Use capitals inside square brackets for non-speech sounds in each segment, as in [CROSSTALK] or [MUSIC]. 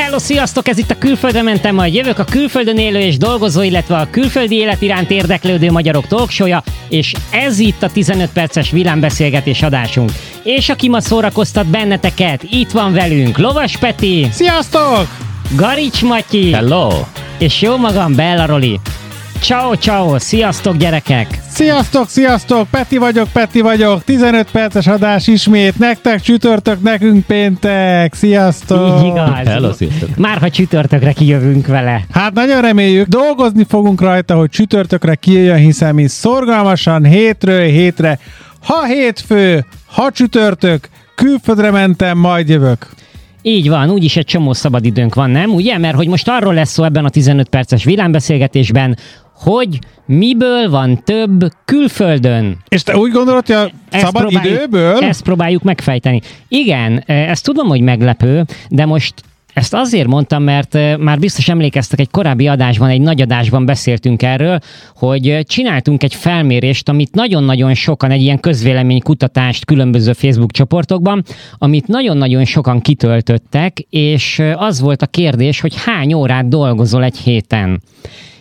Hello, sziasztok! Ez itt a Külföldre mentem, majd jövök a külföldön élő és dolgozó, illetve a külföldi élet iránt érdeklődő magyarok talkshow és ez itt a 15 perces villámbeszélgetés adásunk. És aki ma szórakoztat benneteket, itt van velünk Lovas Peti, Sziasztok! Garics Matyi, Hello! és jó magam Bella Roli. Ciao, ciao, sziasztok gyerekek! Sziasztok, sziasztok! Peti vagyok, Peti vagyok. 15 perces adás ismét. Nektek csütörtök, nekünk péntek. Sziasztok! Így igaz. Hello, sziasztok! Már ha csütörtökre kijövünk vele. Hát nagyon reméljük, dolgozni fogunk rajta, hogy csütörtökre kijöjjön, hiszen mi szorgalmasan hétről hétre, ha hétfő, ha csütörtök, külföldre mentem, majd jövök. Így van, úgyis egy csomó szabadidőnk van, nem? Ugye? Mert hogy most arról lesz szó ebben a 15 perces villámbeszélgetésben, hogy miből van több külföldön. És te úgy gondolod, hogy a Ezt szabad próbáljuk- időből? Ezt próbáljuk megfejteni. Igen, eh, ezt tudom, hogy meglepő, de most ezt azért mondtam, mert eh, már biztos emlékeztek, egy korábbi adásban, egy nagy adásban beszéltünk erről, hogy eh, csináltunk egy felmérést, amit nagyon-nagyon sokan, egy ilyen közvéleménykutatást különböző Facebook csoportokban, amit nagyon-nagyon sokan kitöltöttek, és az volt a kérdés, hogy hány órát dolgozol egy héten.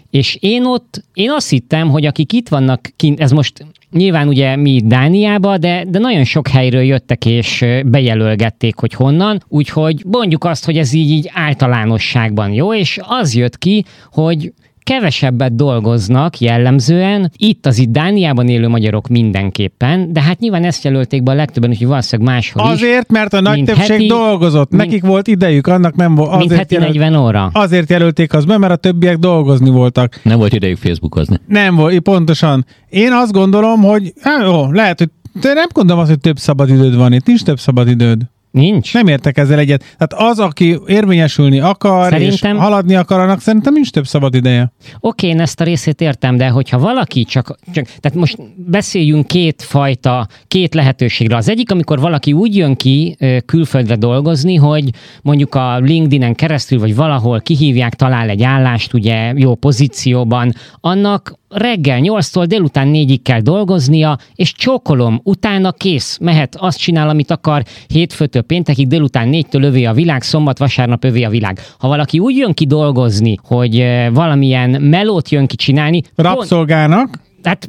És én ott, én azt hittem, hogy akik itt vannak kint, ez most nyilván ugye mi Dániába, de, de nagyon sok helyről jöttek és bejelölgették, hogy honnan, úgyhogy mondjuk azt, hogy ez így, így általánosságban jó, és az jött ki, hogy kevesebbet dolgoznak jellemzően, itt az itt Dániában élő magyarok mindenképpen, de hát nyilván ezt jelölték be a legtöbben, úgyhogy valószínűleg máshol is. Azért, mert a nagy mint többség heti- dolgozott. mint- Nekik volt idejük, annak nem volt. mint Azért, heti jelölt, 40 óra. azért jelölték az be, mert a többiek dolgozni voltak. Nem volt idejük Facebookozni. Nem volt, pontosan. Én azt gondolom, hogy hát jó, lehet, hogy te nem gondolom azt, hogy több szabadidőd van itt. Nincs több szabadidőd. Nincs? Nem értek ezzel egyet. Tehát az, aki érvényesülni akar, Szerintem- és haladni akar, annak szerintem nincs több szabad ideje. Oké, én ezt a részét értem, de hogyha valaki csak, csak, tehát most beszéljünk két fajta, két lehetőségre. Az egyik, amikor valaki úgy jön ki külföldre dolgozni, hogy mondjuk a LinkedIn-en keresztül, vagy valahol kihívják, talál egy állást, ugye jó pozícióban, annak reggel 8-tól délután 4-ig kell dolgoznia, és csókolom, utána kész, mehet, azt csinál, amit akar, hétfőtől péntekig, délután 4-től övé a világ, szombat, vasárnap övé a világ. Ha valaki úgy jön ki dolgozni, hogy ö, valamilyen melót jön ki csinálni, pont, Rabszolgának. tehát,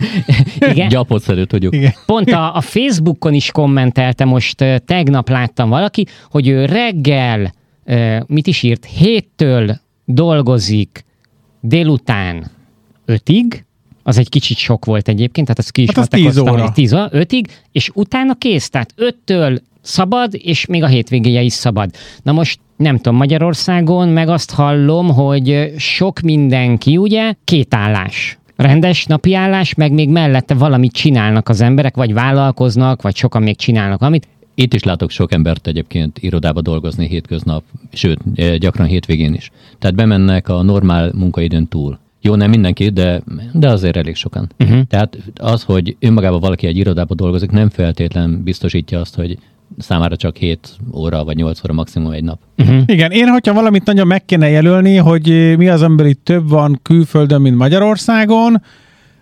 [LAUGHS] igen, Gyapotszerűt vagyok. Igen. Pont a, a Facebookon is kommentelte, most ö, tegnap láttam valaki, hogy ő reggel, ö, mit is írt, héttől dolgozik délután ötig, az egy kicsit sok volt egyébként, tehát azt ki is Hát az matekoztam, 10 óra. hogy 10 óra, 5-ig, és utána kész, tehát 5-től szabad, és még a hétvégéje is szabad. Na most nem tudom, Magyarországon meg azt hallom, hogy sok mindenki, ugye, két állás. Rendes napi állás, meg még mellette valamit csinálnak az emberek, vagy vállalkoznak, vagy sokan még csinálnak amit. Itt is látok sok embert egyébként irodába dolgozni hétköznap, sőt, gyakran hétvégén is. Tehát bemennek a normál munkaidőn túl. Jó, nem mindenki, de, de azért elég sokan. Uh-huh. Tehát az, hogy önmagában valaki egy irodába dolgozik, nem feltétlen biztosítja azt, hogy számára csak 7 óra vagy 8 óra maximum egy nap. Uh-huh. Igen, én, hogyha valamit nagyon meg kéne jelölni, hogy eh, mi az, amiből itt több van külföldön, mint Magyarországon,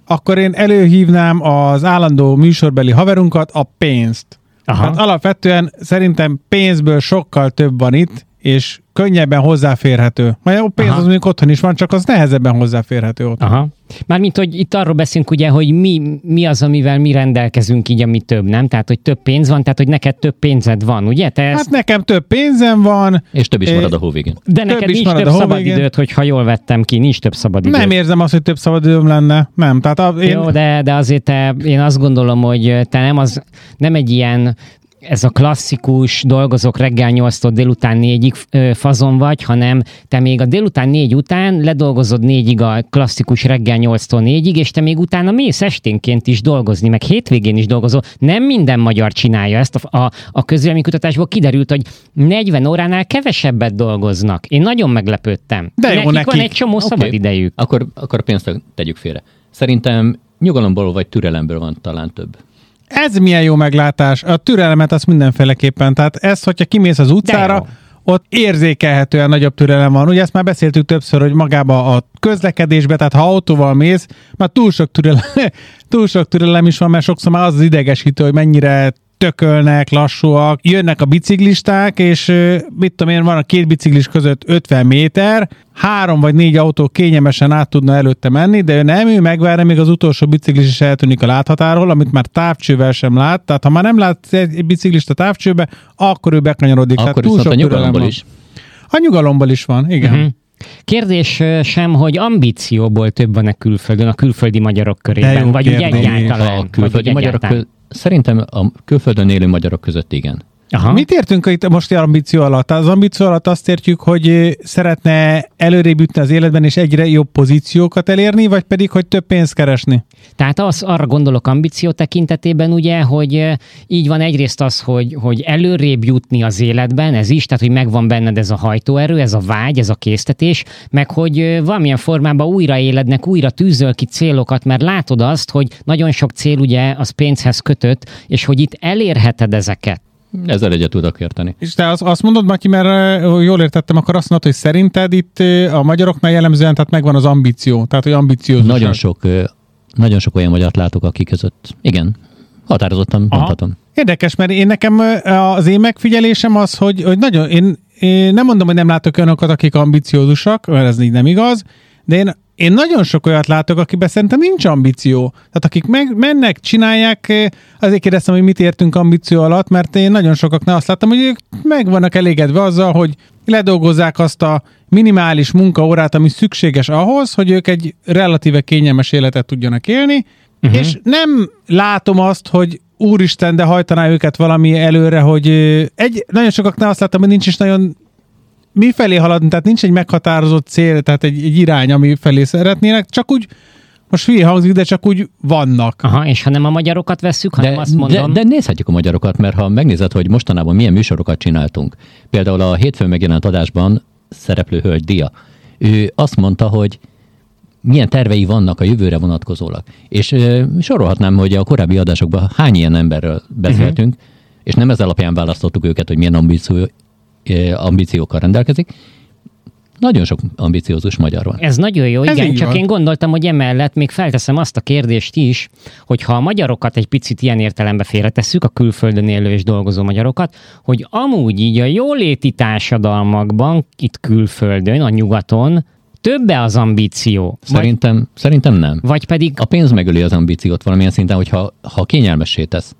akkor én előhívnám az állandó műsorbeli haverunkat, a pénzt. Aha. Hát alapvetően szerintem pénzből sokkal több van itt, és könnyebben hozzáférhető. Majd a pénz Aha. az mondjuk otthon is van, csak az nehezebben hozzáférhető otthon. Aha. Mármint, hogy itt arról beszélünk ugye, hogy mi, mi az, amivel mi rendelkezünk így, ami több, nem? Tehát, hogy több pénz van, tehát, hogy neked több pénzed van, ugye? Te ezt, Hát nekem több pénzem van, És több is marad a hóvégén. de több neked is nincs marad több a szabadidőt, hogyha jól vettem ki, nincs több szabadidőt. nem érzem azt, hogy több szabadidőm lenne. Nem, tehát a, én, Jó, de, de azért te, én azt gondolom, hogy te nem, az, nem egy ilyen ez a klasszikus dolgozok reggel 8-tól délután 4-ig ö, fazon vagy, hanem te még a délután 4 után ledolgozod 4-ig a klasszikus reggel 8-tól 4-ig, és te még utána mész esténként is dolgozni, meg hétvégén is dolgozol. Nem minden magyar csinálja ezt. A, a, a közvéleménykutatásból kiderült, hogy 40 óránál kevesebbet dolgoznak. Én nagyon meglepődtem. De jó nekik. van nekik. egy csomó Oké. szabad idejük. Akkor, akkor a pénzt tegyük félre. Szerintem nyugalomból vagy türelemből van talán több. Ez milyen jó meglátás. A türelemet az mindenféleképpen. Tehát ez, hogyha kimész az utcára, ott érzékelhetően nagyobb türelem van. Ugye ezt már beszéltük többször, hogy magába a közlekedésbe, tehát ha autóval mész, már túl sok türelem, [LAUGHS] túl sok türelem is van, mert sokszor már az az idegesítő, hogy mennyire tökölnek, lassúak, jönnek a biciklisták, és mit tudom én, van a két biciklis között 50 méter, három vagy négy autó kényelmesen át tudna előtte menni, de ő nem, ő megvárja, még az utolsó biciklis is eltűnik a láthatáról, amit már távcsővel sem lát. Tehát ha már nem lát egy biciklist a távcsőbe, akkor ő bekanyarodik. Tehát Akkor túl viszont a sok türelem nyugalomból is. A nyugalomból is van, igen. Mhm. Kérdés sem, hogy ambícióból több van a külföldön, a külföldi magyarok körében, vagy úgy egyáltalán. A külföldi magyarok. Szerintem a külföldön élő magyarok között igen. Aha. Mit értünk itt most ambíció alatt? Az ambíció alatt azt értjük, hogy szeretne előrébb jutni az életben, és egyre jobb pozíciókat elérni, vagy pedig, hogy több pénzt keresni? Tehát az, arra gondolok ambíció tekintetében ugye, hogy így van egyrészt az, hogy, hogy előrébb jutni az életben, ez is, tehát hogy megvan benned ez a hajtóerő, ez a vágy, ez a késztetés, meg hogy valamilyen formában újra élednek, újra tűzöl ki célokat, mert látod azt, hogy nagyon sok cél ugye az pénzhez kötött, és hogy itt elérheted ezeket. Ezzel egyet tudok érteni. És te azt, azt mondod, Matyi, mert jól értettem, akkor azt mondod, hogy szerinted itt a magyaroknál jellemzően tehát megvan az ambíció, tehát hogy ambiciózus. Nagyon sok, nagyon sok olyan magyart látok, akik között. Igen, határozottan Aha. mondhatom. Érdekes, mert én nekem az én megfigyelésem az, hogy, hogy nagyon, én, én nem mondom, hogy nem látok olyanokat, akik ambiciózusak, mert ez így nem igaz, de én, én nagyon sok olyat látok, akiben szerintem nincs ambíció. Tehát akik meg, mennek, csinálják, ö, azért kérdeztem, hogy mit értünk ambíció alatt, mert én nagyon sokaknál azt láttam, hogy ők meg vannak elégedve azzal, hogy ledolgozzák azt a minimális munkaórát, ami szükséges ahhoz, hogy ők egy relatíve kényelmes életet tudjanak élni, uh-huh. és nem látom azt, hogy úristen, de hajtaná őket valami előre, hogy ö, egy, nagyon sokaknál azt láttam, hogy nincs is nagyon mi felé haladni, tehát nincs egy meghatározott cél, tehát egy, egy irány, ami felé szeretnének, csak úgy, most hülye hangzik, de csak úgy vannak. Aha, és ha nem a magyarokat vesszük, hanem De, azt de, mondom... de nézhetjük a magyarokat, mert ha megnézed, hogy mostanában milyen műsorokat csináltunk, például a hétfőn megjelent adásban szereplő hölgy Dia, ő azt mondta, hogy milyen tervei vannak a jövőre vonatkozólag. És ö, sorolhatnám, hogy a korábbi adásokban hány ilyen emberről beszéltünk, uh-huh. és nem ez alapján választottuk őket, hogy milyen ambíció, ambíciókkal rendelkezik. Nagyon sok ambiciózus magyar van. Ez nagyon jó, Ez igen, csak van. én gondoltam, hogy emellett még felteszem azt a kérdést is, hogy ha a magyarokat egy picit ilyen értelembe félretesszük, a külföldön élő és dolgozó magyarokat, hogy amúgy így a jóléti társadalmakban, itt külföldön, a nyugaton, többe az ambíció. Vagy, Szerintem, szerintem nem. vagy pedig A pénz megöli az ambíciót valamilyen szinten, hogyha ha kényelmessé tesz.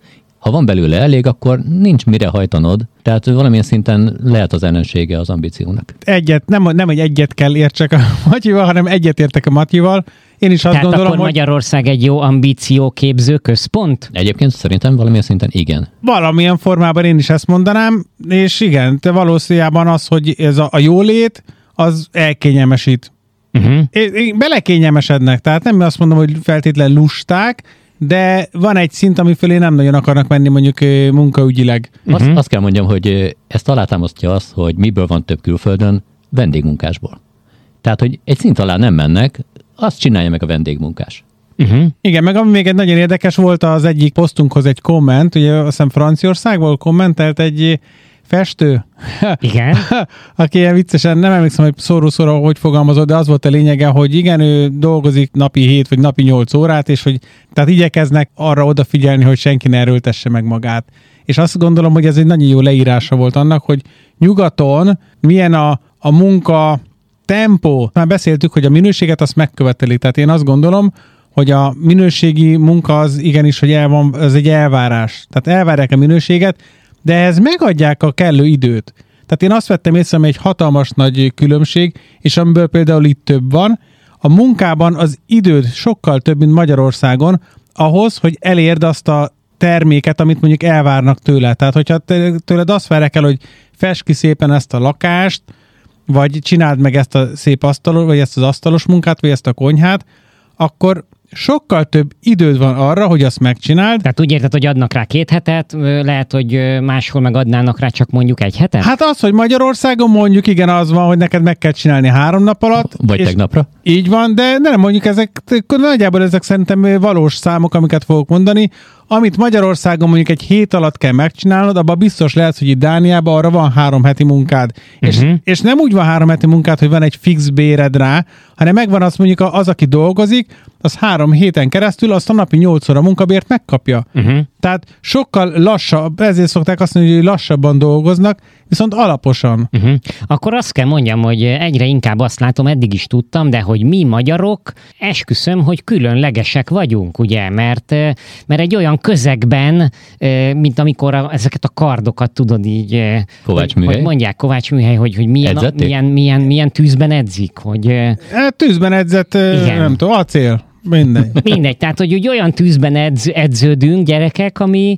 Ha van belőle elég, akkor nincs mire hajtanod, tehát valamilyen szinten lehet az ellensége az ambíciónak. Egyet, nem, nem egy egyet kell értsek a [LAUGHS] Matyival, hanem egyet értek a Matyival. Én is azt tehát gondolom, akkor hogy Magyarország egy jó ambícióképző központ? Egyébként szerintem valamilyen szinten igen. valamilyen formában én is ezt mondanám, és igen, te valószínűleg az, hogy ez a, a jólét, az elkényelmesít. Uh-huh. É- é- Belekényelmesednek, tehát nem azt mondom, hogy feltétlen lusták, de van egy szint, ami fölé nem nagyon akarnak menni mondjuk munkaügyileg. Azt, Mhm. azt kell mondjam, hogy ezt alátámasztja az, hogy miből van több külföldön, vendégmunkásból. Tehát, hogy egy szint alá nem mennek, azt csinálja meg a vendégmunkás. Uh-huh. Igen, meg ami még egy nagyon érdekes volt az egyik posztunkhoz egy komment, ugye azt hiszem Franciaországból kommentelt egy festő, Igen. [LAUGHS] aki ilyen viccesen, nem emlékszem, hogy szóró-szóra hogy fogalmazott, de az volt a lényege, hogy igen, ő dolgozik napi 7 vagy napi 8 órát, és hogy tehát igyekeznek arra odafigyelni, hogy senki ne erőltesse meg magát. És azt gondolom, hogy ez egy nagyon jó leírása volt annak, hogy nyugaton milyen a, a munka tempó. Már beszéltük, hogy a minőséget azt megköveteli. Tehát én azt gondolom, hogy a minőségi munka az igenis, hogy el van, az egy elvárás. Tehát elvárják a minőséget, de ehhez megadják a kellő időt. Tehát én azt vettem észre, hogy egy hatalmas nagy különbség, és amiből például itt több van, a munkában az időd sokkal több, mint Magyarországon, ahhoz, hogy elérd azt a terméket, amit mondjuk elvárnak tőle. Tehát, hogyha tőled azt várják el, hogy fest ki szépen ezt a lakást, vagy csináld meg ezt a szép asztalos, vagy ezt az asztalos munkát, vagy ezt a konyhát, akkor sokkal több időd van arra, hogy azt megcsináld. Tehát úgy érted, hogy adnak rá két hetet, lehet, hogy máshol meg adnának rá csak mondjuk egy hetet? Hát az, hogy Magyarországon mondjuk igen, az van, hogy neked meg kell csinálni három nap alatt. Vagy tegnapra. Így van, de nem mondjuk ezek, nagyjából ezek szerintem valós számok, amiket fogok mondani. Amit Magyarországon mondjuk egy hét alatt kell megcsinálnod, abban biztos lehet, hogy itt Dániában arra van három heti munkád. Uh-huh. És, Mhm. és nem úgy van három heti munkád, hogy van egy fix béred rá, hanem megvan az mondjuk az, aki dolgozik, az három héten keresztül azt a napi nyolc óra munkabért megkapja. Uh-huh. Tehát sokkal lassabb, ezért szokták azt mondani, hogy lassabban dolgoznak, viszont alaposan. Uh-huh. Akkor azt kell mondjam, hogy egyre inkább azt látom, eddig is tudtam, de hogy mi magyarok esküszöm, hogy különlegesek vagyunk, ugye, mert, mert egy olyan közegben, mint amikor a, ezeket a kardokat tudod így, Kovács hogy, műhely? hogy mondják Kovács műhely, hogy, hogy milyen, Edzették? milyen, milyen, milyen tűzben edzik, hogy Hát tűzben edzett, Igen. Igen. nem tudom, acél, mindegy. mindegy, tehát hogy úgy olyan tűzben edz, edződünk gyerekek, ami,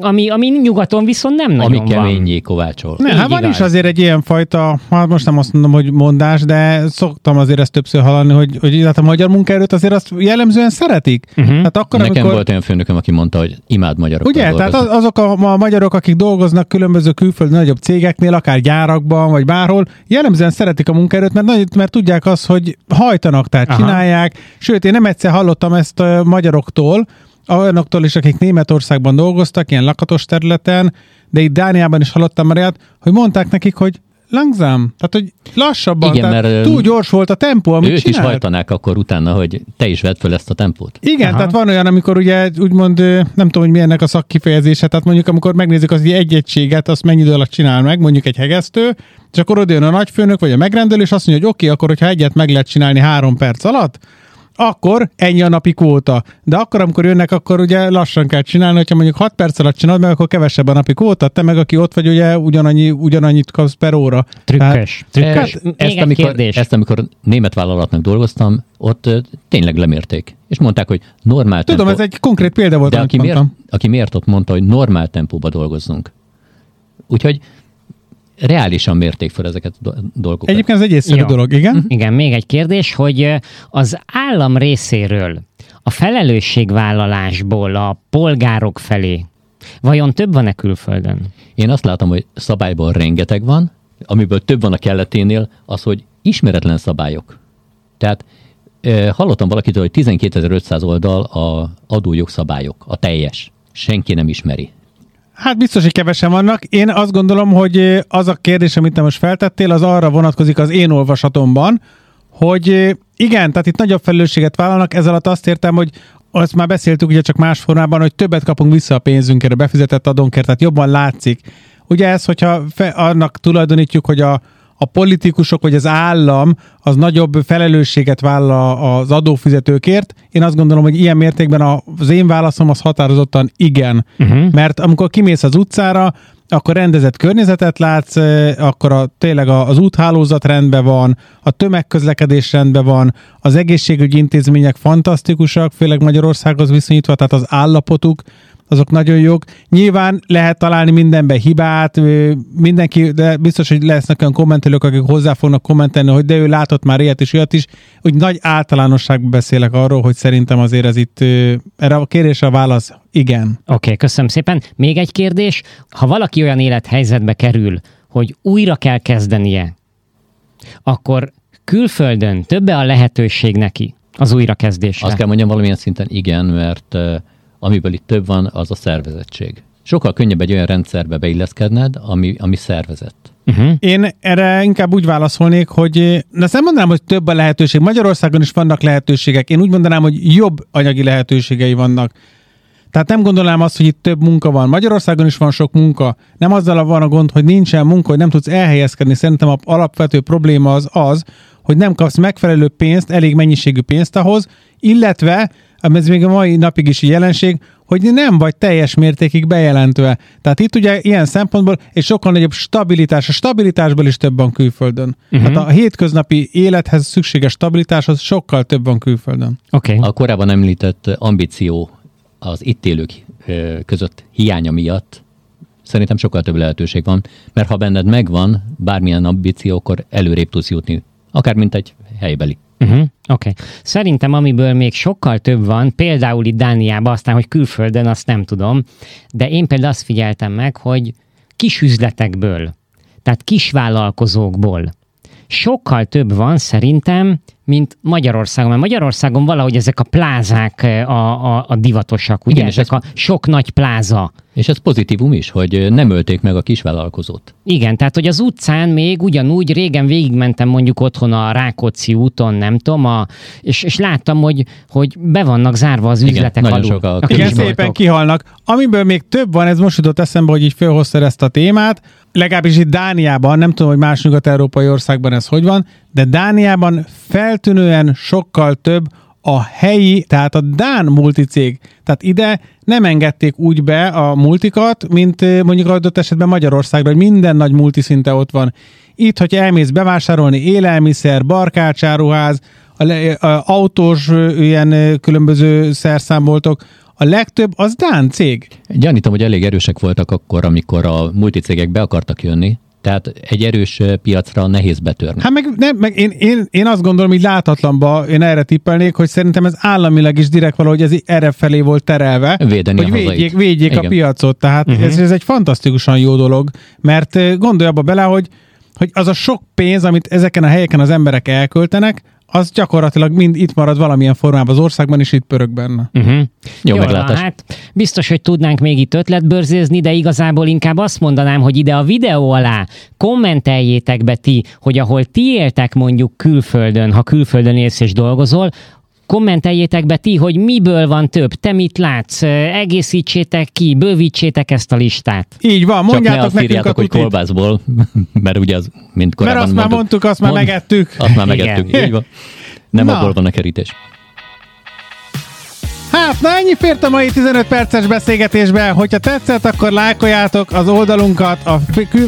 ami, ami nyugaton viszont nem nagyon Ami van. keményé kovácsol. Ne, Így hát van is azért egy ilyen fajta, hát most nem azt mondom, hogy mondás, de szoktam azért ezt többször hallani, hogy, hogy hát a magyar munkaerőt azért azt jellemzően szeretik. Uh-huh. Hát akkor, Nekem amikor... volt olyan főnököm, aki mondta, hogy imád magyarokkal Ugye, tehát dolgozni. az- azok a, a magyarok, akik dolgoznak különböző külföldi nagyobb cégeknél, akár gyárakban, vagy bárhol, jellemzően szeretik a munkaerőt, mert, nagy- mert tudják azt, hogy hajtanak, tehát Aha. Csinálják. Sőt, én nem egyszer hallottam ezt a magyaroktól, olyanoktól is, akik Németországban dolgoztak, ilyen lakatos területen, de itt Dániában is hallottam már ilyet, hogy mondták nekik, hogy langzám, tehát hogy lassabban, Igen, tehát mert, túl gyors volt a tempó, amit Ők is csinált. hajtanák akkor utána, hogy te is vedd föl ezt a tempót. Igen, Aha. tehát van olyan, amikor ugye úgymond, nem tudom, hogy milyennek a szakkifejezése, tehát mondjuk amikor megnézzük az egy egységet, azt mennyi idő alatt csinál meg, mondjuk egy hegesztő, és akkor oda jön a nagyfőnök vagy a megrendelő, és azt mondja, hogy oké, okay, akkor hogyha egyet meg lehet csinálni három perc alatt, akkor ennyi a napi kvóta. De akkor, amikor jönnek, akkor ugye lassan kell csinálni, hogyha mondjuk 6 perc alatt csinálod meg, akkor kevesebb a napi kvóta, te meg aki ott vagy, ugye ugyanannyi, ugyanannyit kapsz per óra. Trükkös. Trükkös. Hát, Még ezt, amikor, kérdés. ezt, amikor német vállalatnak dolgoztam, ott ö, tényleg lemérték. És mondták, hogy normál Tudom, tempó. ez egy konkrét példa volt, De amit aki miért, mondtam. aki miért ott mondta, hogy normál tempóba dolgozzunk. Úgyhogy reálisan mérték fel ezeket a do- dolgokat. Egyébként ez egy észszerű Jó. dolog, igen? Igen, még egy kérdés, hogy az állam részéről a felelősségvállalásból a polgárok felé vajon több van-e külföldön? Én azt látom, hogy szabályból rengeteg van, amiből több van a kelleténél, az, hogy ismeretlen szabályok. Tehát eh, hallottam valakitől, hogy 12.500 oldal a adójogszabályok, a teljes. Senki nem ismeri. Hát biztos, hogy kevesen vannak. Én azt gondolom, hogy az a kérdés, amit te most feltettél, az arra vonatkozik az én olvasatomban, hogy igen, tehát itt nagyobb felelősséget vállalnak, ez alatt azt értem, hogy azt már beszéltük ugye csak más formában, hogy többet kapunk vissza a pénzünkért, a befizetett adónkért, tehát jobban látszik. Ugye ez, hogyha fe, annak tulajdonítjuk, hogy a, a politikusok vagy az állam az nagyobb felelősséget vállal az adófizetőkért. Én azt gondolom, hogy ilyen mértékben az én válaszom az határozottan igen. Uh-huh. Mert amikor kimész az utcára, akkor rendezett környezetet látsz, eh, akkor a, tényleg az úthálózat rendben van, a tömegközlekedés rendben van, az egészségügyi intézmények fantasztikusak, főleg Magyarországhoz viszonyítva, tehát az állapotuk, azok nagyon jók. Nyilván lehet találni mindenben hibát, mindenki, de biztos, hogy lesznek olyan kommentelők, akik hozzá fognak kommentelni, hogy de ő látott már ilyet és olyat is. Úgy nagy általánosságban beszélek arról, hogy szerintem azért ez itt, erre a kérdésre a válasz igen. Oké, okay, köszönöm szépen. Még egy kérdés. Ha valaki olyan élethelyzetbe kerül, hogy újra kell kezdenie, akkor külföldön többe a lehetőség neki az újrakezdésre? Azt kell mondjam valamilyen szinten igen, mert amiből itt több van, az a szervezettség. Sokkal könnyebb egy olyan rendszerbe beilleszkedned, ami, ami szervezett. Uh-huh. Én erre inkább úgy válaszolnék, hogy na azt nem mondanám, hogy több a lehetőség. Magyarországon is vannak lehetőségek. Én úgy mondanám, hogy jobb anyagi lehetőségei vannak. Tehát nem gondolnám azt, hogy itt több munka van. Magyarországon is van sok munka. Nem azzal van a gond, hogy nincsen munka, hogy nem tudsz elhelyezkedni. Szerintem a alapvető probléma az az, hogy nem kapsz megfelelő pénzt, elég mennyiségű pénzt ahhoz, illetve, ez még a mai napig is jelenség, hogy nem vagy teljes mértékig bejelentve. Tehát itt ugye ilyen szempontból egy sokkal nagyobb stabilitás. A stabilitásból is több van külföldön. Uh-huh. Tehát a hétköznapi élethez szükséges stabilitáshoz sokkal több van külföldön. Okay. A korábban említett ambíció az itt élők között hiánya miatt szerintem sokkal több lehetőség van, mert ha benned megvan bármilyen ambíció, akkor előrébb tudsz jutni. Akár mint egy helybeli. Uh-huh. Oké. Okay. Szerintem, amiből még sokkal több van, például itt Dániában, aztán, hogy külföldön, azt nem tudom, de én például azt figyeltem meg, hogy kis üzletekből, tehát kisvállalkozókból sokkal több van szerintem mint Magyarországon. Mert Magyarországon valahogy ezek a plázák a, a, a divatosak, ugye? Igen, és ezek a sok nagy pláza. És ez pozitívum is, hogy nem ölték meg a kisvállalkozót. Igen, tehát hogy az utcán még ugyanúgy régen végigmentem mondjuk otthon a Rákóczi úton, nem tudom, a, és, és láttam, hogy, hogy be vannak zárva az Igen, üzletek alul. sok a A Igen, szépen kihalnak. Amiből még több van, ez most jutott eszembe, hogy így felhoztad ezt a témát, legalábbis itt Dániában, nem tudom, hogy más nyugat-európai országban ez hogy van, de Dániában feltűnően sokkal több a helyi, tehát a Dán multicég. Tehát ide nem engedték úgy be a multikat, mint mondjuk adott esetben Magyarországra, hogy minden nagy multiszinte ott van. Itt, hogy elmész bevásárolni élelmiszer, barkácsáruház, a, a autós ilyen különböző szerszámboltok, a legtöbb az Dán cég. Gyanítom, hogy elég erősek voltak akkor, amikor a multicégek be akartak jönni, tehát egy erős piacra nehéz betörni. Hát meg, nem, meg én, én, én azt gondolom, hogy látatlanba én erre tippelnék, hogy szerintem ez államilag is direkt valahogy ez erre felé volt terelve, Védeni a hogy hazait. védjék, védjék a piacot. Tehát uh-huh. ez, ez egy fantasztikusan jó dolog, mert gondolj abba bele, hogy, hogy az a sok pénz, amit ezeken a helyeken az emberek elköltenek, az gyakorlatilag mind itt marad valamilyen formában az országban, és itt pörög benne. Uh-huh. Jó van, meglátás. hát biztos, hogy tudnánk még itt ötletbőrzézni, de igazából inkább azt mondanám, hogy ide a videó alá kommenteljétek be ti, hogy ahol ti éltek mondjuk külföldön, ha külföldön élsz és dolgozol, kommenteljétek be ti, hogy miből van több, te mit látsz, egészítsétek ki, bővítsétek ezt a listát. Így van, Csak ne mondjátok azt nekünk a írjátok, hogy kolbászból, [LAUGHS] mert ugye az, mint korábban Mert azt már mondtuk, azt már megettük. Azt már Igen. megettük, így van. Nem Na. abból van a kerítés. Hát, na ennyi fért a mai 15 perces beszélgetésbe. Hogyha tetszett, akkor lájkoljátok az oldalunkat a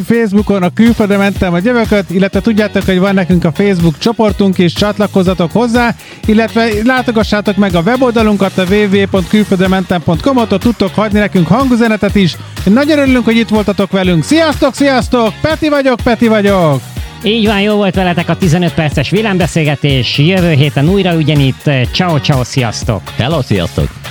Facebookon, a külföldre mentem a jövököt, illetve tudjátok, hogy van nekünk a Facebook csoportunk is, csatlakozzatok hozzá, illetve látogassátok meg a weboldalunkat, a www.külföldrementem.com-ot, ott tudtok hagyni nekünk hangüzenetet is. Nagyon örülünk, hogy itt voltatok velünk. Sziasztok, sziasztok! Peti vagyok, Peti vagyok! Így van, jó volt veletek a 15 perces villámbeszélgetés, jövő héten újra ugyanitt, ciao ciao, sziasztok! Hello, sziasztok!